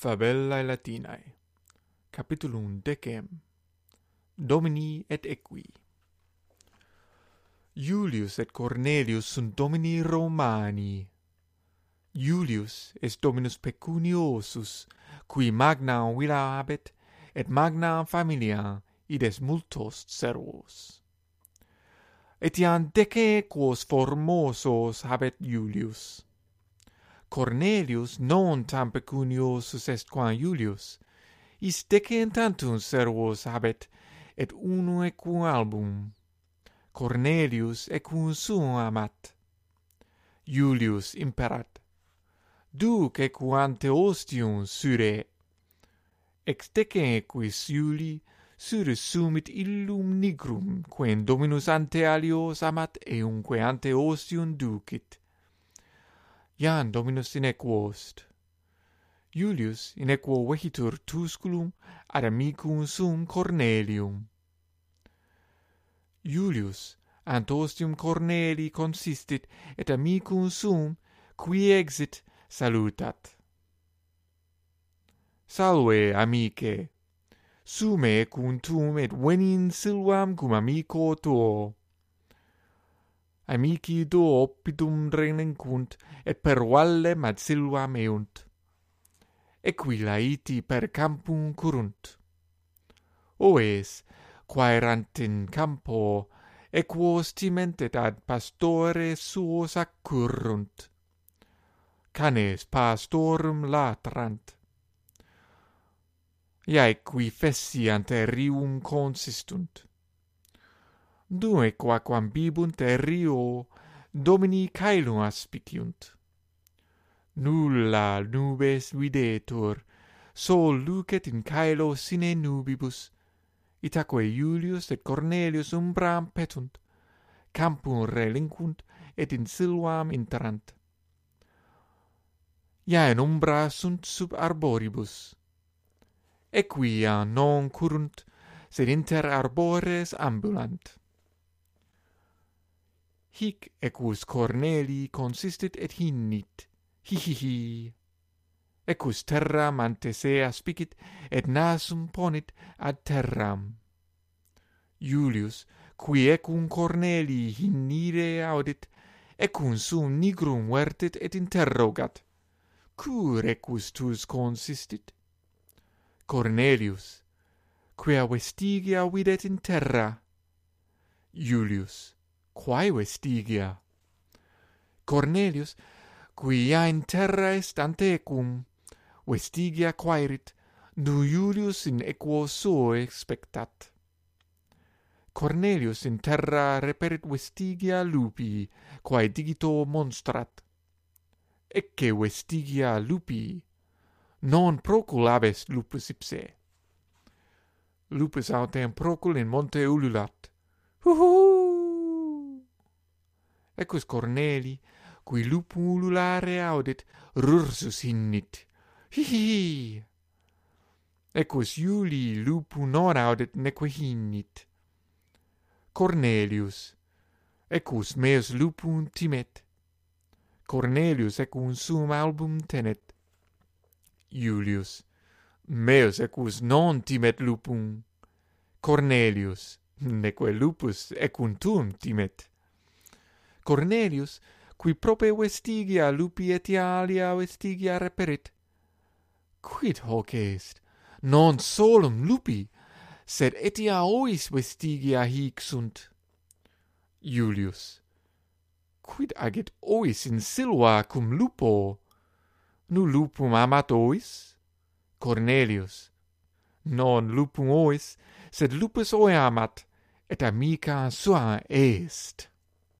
Fabellae Latinae Capitulum decem. Domini et equi. Julius et Cornelius sunt Domini Romani. Julius est Dominus pecuniosus qui magna villa habet et magna familia ides multos servos. Etiam dece quos formosos habet Julius Cornelius non tam pecuniosus est quam Iulius, is decent tantum servos habet, et uno equum album. Cornelius equum suum amat. Iulius imperat. Duc equum ante ostium sure. Ex decen equis Iuli sure sumit illum nigrum, quem dominus ante alios amat eumque ante ostium ducit Ian Dominus in equo est. Julius in equo vehitur Tusculum ad amicum sum Cornelium. Julius ant ostium Cornelii consistit et amicum sum qui exit salutat. Salve, amice! Sume cum tum et venin silvam cum amico tuo amici duo oppidum renencunt, et per valle macilvam eunt. Equilaiti per campum curunt. Oes, quaerant in campo, equos timentet ad pastore suos accurrunt. Canes pastorum latrant. Iae qui fessiant rium consistunt due quaquam bibunt aerio domini caelum aspiciunt. Nulla nubes videtur, sol lucet in caelo sine nubibus, itaque Iulius et Cornelius umbram petunt, campum relinquunt et in silvam interant. Ia in umbra sunt sub arboribus. Equia non curunt, sed inter arbores ambulant hic equus Corneli consistit et hinnit, hihihi. Equus terram ante se aspicit, et nasum ponit ad terram. julius qui ecum Corneli hinnire audit, equum sum nigrum vertit et interrogat, cur equus tus consistit? Cornelius, quia vestigia videt in terra? julius quae vestigia. Cornelius, quia in terra est antecum, vestigia quaerit, nu Iulius in equo suo expectat. Cornelius in terra reperit vestigia lupi, quae digito monstrat. Ecce vestigia lupi, non procul abes lupus ipse. Lupus autem procul in monte ululat. Huhuhu! Ecus Corneli, cui ululare audit, rursus innit. Hihi! Ecus Iuli lupunor audit neque hinnit. Cornelius, ecus meus lupum timet. Cornelius ecum sum album tenet. Iulius, meus ecus non timet lupum. Cornelius, neque lupus ecum tuum timet. Cornelius, qui prope vestigia lupi et alia vestigia reperit. Quid hoc est, non solum lupi, sed etia ois vestigia hic sunt. Julius. Quid agit ois in silva cum lupo? Nu lupum amat ois? Cornelius. Non lupum ois, sed lupus oe amat, et amica sua est.